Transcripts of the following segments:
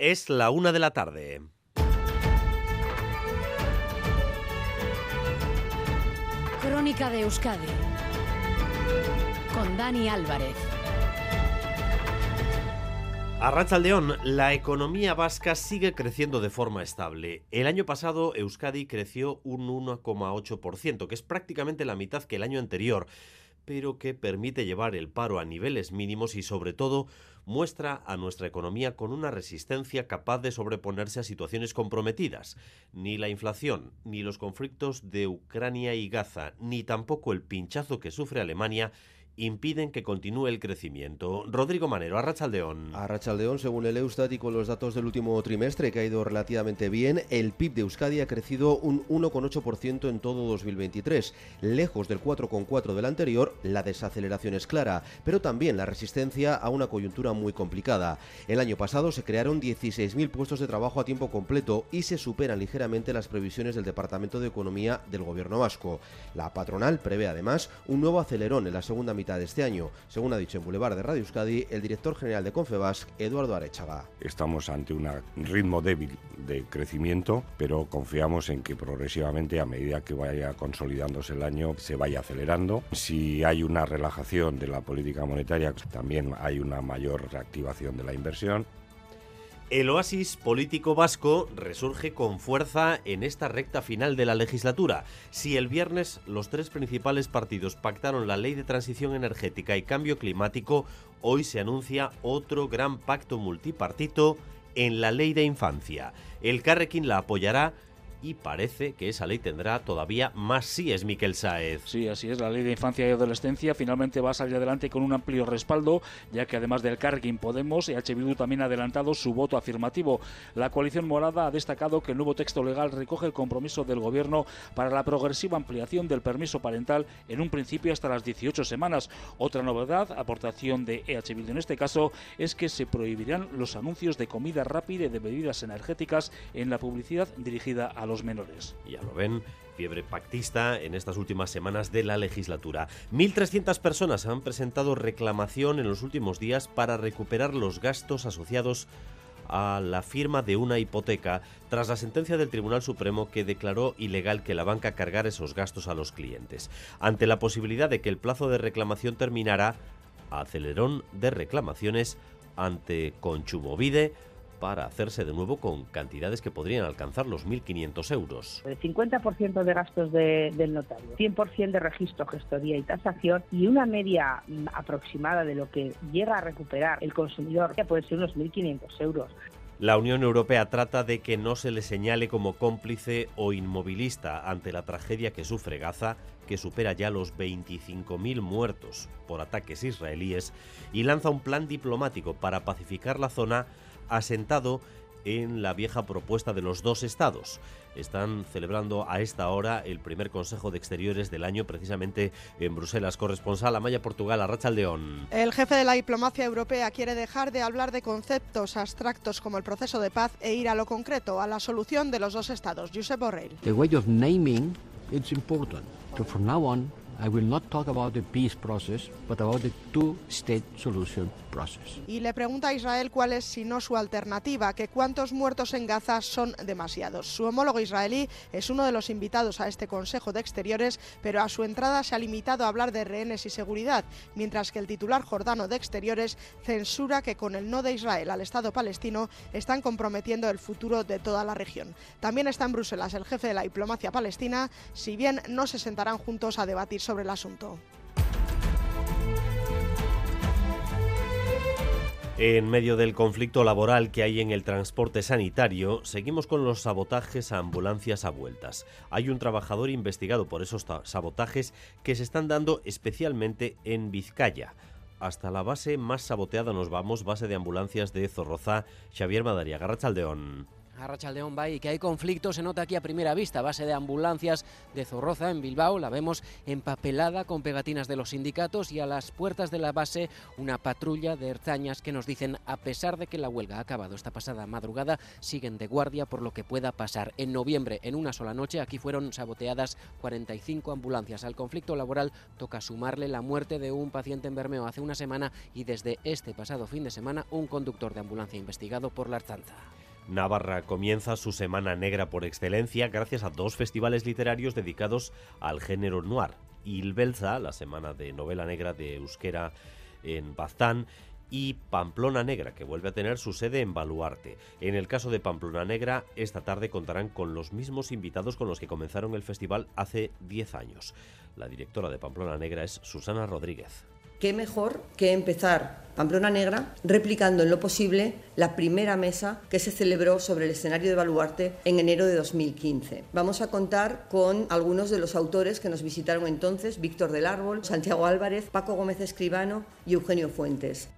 Es la una de la tarde. Crónica de Euskadi con Dani Álvarez. Arrachaldeón, la economía vasca sigue creciendo de forma estable. El año pasado Euskadi creció un 1,8%, que es prácticamente la mitad que el año anterior, pero que permite llevar el paro a niveles mínimos y sobre todo muestra a nuestra economía con una resistencia capaz de sobreponerse a situaciones comprometidas. Ni la inflación, ni los conflictos de Ucrania y Gaza, ni tampoco el pinchazo que sufre Alemania impiden que continúe el crecimiento. Rodrigo Manero, Arrachaldeón. Arrachaldeón, según el Eustat y con los datos del último trimestre, que ha ido relativamente bien, el PIB de Euskadi ha crecido un 1,8% en todo 2023. Lejos del 4,4% del anterior, la desaceleración es clara, pero también la resistencia a una coyuntura muy complicada. El año pasado se crearon 16.000 puestos de trabajo a tiempo completo y se superan ligeramente las previsiones del Departamento de Economía del Gobierno vasco. La patronal prevé además un nuevo acelerón en la segunda mitad de este año, según ha dicho en Boulevard de Radio Euskadi el director general de Confebasc, Eduardo Arechaga. Estamos ante un ritmo débil de crecimiento, pero confiamos en que progresivamente, a medida que vaya consolidándose el año, se vaya acelerando. Si hay una relajación de la política monetaria, también hay una mayor reactivación de la inversión el oasis político vasco resurge con fuerza en esta recta final de la legislatura. Si el viernes los tres principales partidos pactaron la ley de transición energética y cambio climático, hoy se anuncia otro gran pacto multipartito en la ley de infancia. El Carrequín la apoyará y parece que esa ley tendrá todavía más sí es Miquel Saez. Sí, así es, la ley de infancia y adolescencia finalmente va a salir adelante con un amplio respaldo, ya que además del Cargin Podemos, EH Bildu también ha adelantado su voto afirmativo. La coalición morada ha destacado que el nuevo texto legal recoge el compromiso del gobierno para la progresiva ampliación del permiso parental en un principio hasta las 18 semanas. Otra novedad, aportación de EH Bildu en este caso, es que se prohibirán los anuncios de comida rápida y de bebidas energéticas en la publicidad dirigida a los menores. Ya lo ven, fiebre pactista en estas últimas semanas de la legislatura. 1.300 personas han presentado reclamación en los últimos días para recuperar los gastos asociados a la firma de una hipoteca tras la sentencia del Tribunal Supremo que declaró ilegal que la banca cargara esos gastos a los clientes. Ante la posibilidad de que el plazo de reclamación terminara, acelerón de reclamaciones ante Conchumovide para hacerse de nuevo con cantidades que podrían alcanzar los 1.500 euros. El 50% de gastos del notario, 100% de registro, gestoría y tasación y una media aproximada de lo que llega a recuperar el consumidor, que puede ser unos 1.500 euros. La Unión Europea trata de que no se le señale como cómplice o inmovilista ante la tragedia que sufre Gaza, que supera ya los 25.000 muertos por ataques israelíes, y lanza un plan diplomático para pacificar la zona asentado en la vieja propuesta de los dos estados. Están celebrando a esta hora el primer Consejo de Exteriores del año, precisamente en Bruselas. Corresponsal Amaya Portugal, a Rachaldeón. El jefe de la diplomacia europea quiere dejar de hablar de conceptos abstractos como el proceso de paz e ir a lo concreto, a la solución de los dos estados. Josep Borrell. The way of naming it's important. So from now on, I will not talk about the peace process, but about the two-state solution process. Y le pregunta a Israel cuál es, si no, su alternativa, que cuántos muertos en Gaza son demasiados. Su homólogo israelí es uno de los invitados a este Consejo de Exteriores, pero a su entrada se ha limitado a hablar de rehenes y seguridad, mientras que el titular jordano de Exteriores censura que con el no de Israel al Estado palestino están comprometiendo el futuro de toda la región. También está en Bruselas el jefe de la diplomacia palestina, si bien no se sentarán juntos a debatir sobre el asunto. En medio del conflicto laboral que hay en el transporte sanitario, seguimos con los sabotajes a ambulancias a vueltas. Hay un trabajador investigado por esos sabotajes que se están dando especialmente en Vizcaya. Hasta la base más saboteada nos vamos, base de ambulancias de Zorroza, Xavier Madariaga, Garrachaldeón. A Rachaldeón Bay, y que hay conflictos se nota aquí a primera vista. Base de ambulancias de Zorroza en Bilbao, la vemos empapelada con pegatinas de los sindicatos y a las puertas de la base una patrulla de herzañas que nos dicen, a pesar de que la huelga ha acabado esta pasada madrugada, siguen de guardia por lo que pueda pasar. En noviembre, en una sola noche, aquí fueron saboteadas 45 ambulancias. Al conflicto laboral toca sumarle la muerte de un paciente en Bermeo hace una semana y desde este pasado fin de semana un conductor de ambulancia investigado por la Arzanza. Navarra comienza su semana negra por excelencia gracias a dos festivales literarios dedicados al género noir. Ilbelza, la semana de novela negra de Euskera en Baztán, y Pamplona Negra, que vuelve a tener su sede en Baluarte. En el caso de Pamplona Negra, esta tarde contarán con los mismos invitados con los que comenzaron el festival hace 10 años. La directora de Pamplona Negra es Susana Rodríguez qué mejor que empezar Pamplona Negra replicando en lo posible la primera mesa que se celebró sobre el escenario de Baluarte en enero de 2015. Vamos a contar con algunos de los autores que nos visitaron entonces, Víctor del Árbol, Santiago Álvarez, Paco Gómez Escribano y Eugenio Fuentes.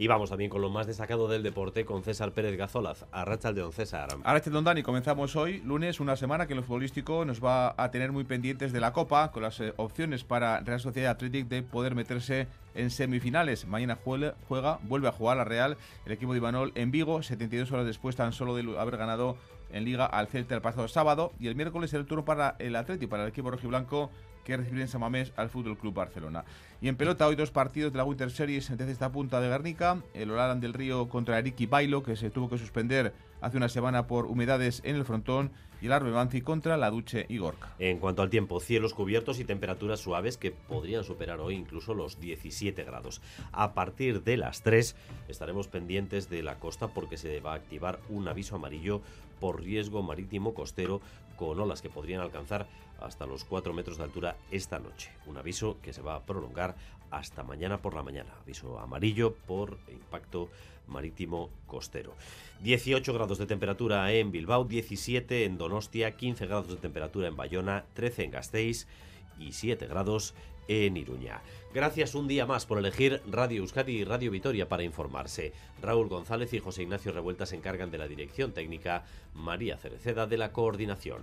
Y vamos también con lo más destacado del deporte con César Pérez Gazolaz. Arracha Don César. Arracha Don Dani, comenzamos hoy, lunes, una semana que en lo futbolístico nos va a tener muy pendientes de la Copa, con las eh, opciones para Real Sociedad Athletic de poder meterse en semifinales. Mañana juega, juega, vuelve a jugar la Real, el equipo de Imanol en Vigo, 72 horas después tan solo de haber ganado en Liga al Celta el pasado sábado. Y el miércoles el turno para el Atlético, para el equipo rojiblanco que recibir en Samamés al Fútbol Club Barcelona. Y en pelota, hoy dos partidos de la Winter Series desde esta punta de Guernica. El Olaran del Río contra Eriki Bailo, que se tuvo que suspender hace una semana por humedades en el frontón. Y el Arbe contra la Duche y Gorka. En cuanto al tiempo, cielos cubiertos y temperaturas suaves que podrían superar hoy incluso los 17 grados. A partir de las 3 estaremos pendientes de la costa porque se va a activar un aviso amarillo por riesgo marítimo costero con olas que podrían alcanzar hasta los 4 metros de altura esta noche. Un aviso que se va a prolongar hasta mañana por la mañana. Aviso amarillo por impacto marítimo costero. 18 grados de temperatura en Bilbao, 17 en Donostia, 15 grados de temperatura en Bayona, 13 en Gasteiz y 7 grados en Iruña. Gracias un día más por elegir Radio Euskadi y Radio Vitoria para informarse. Raúl González y José Ignacio Revuelta se encargan de la dirección técnica, María Cereceda de la coordinación.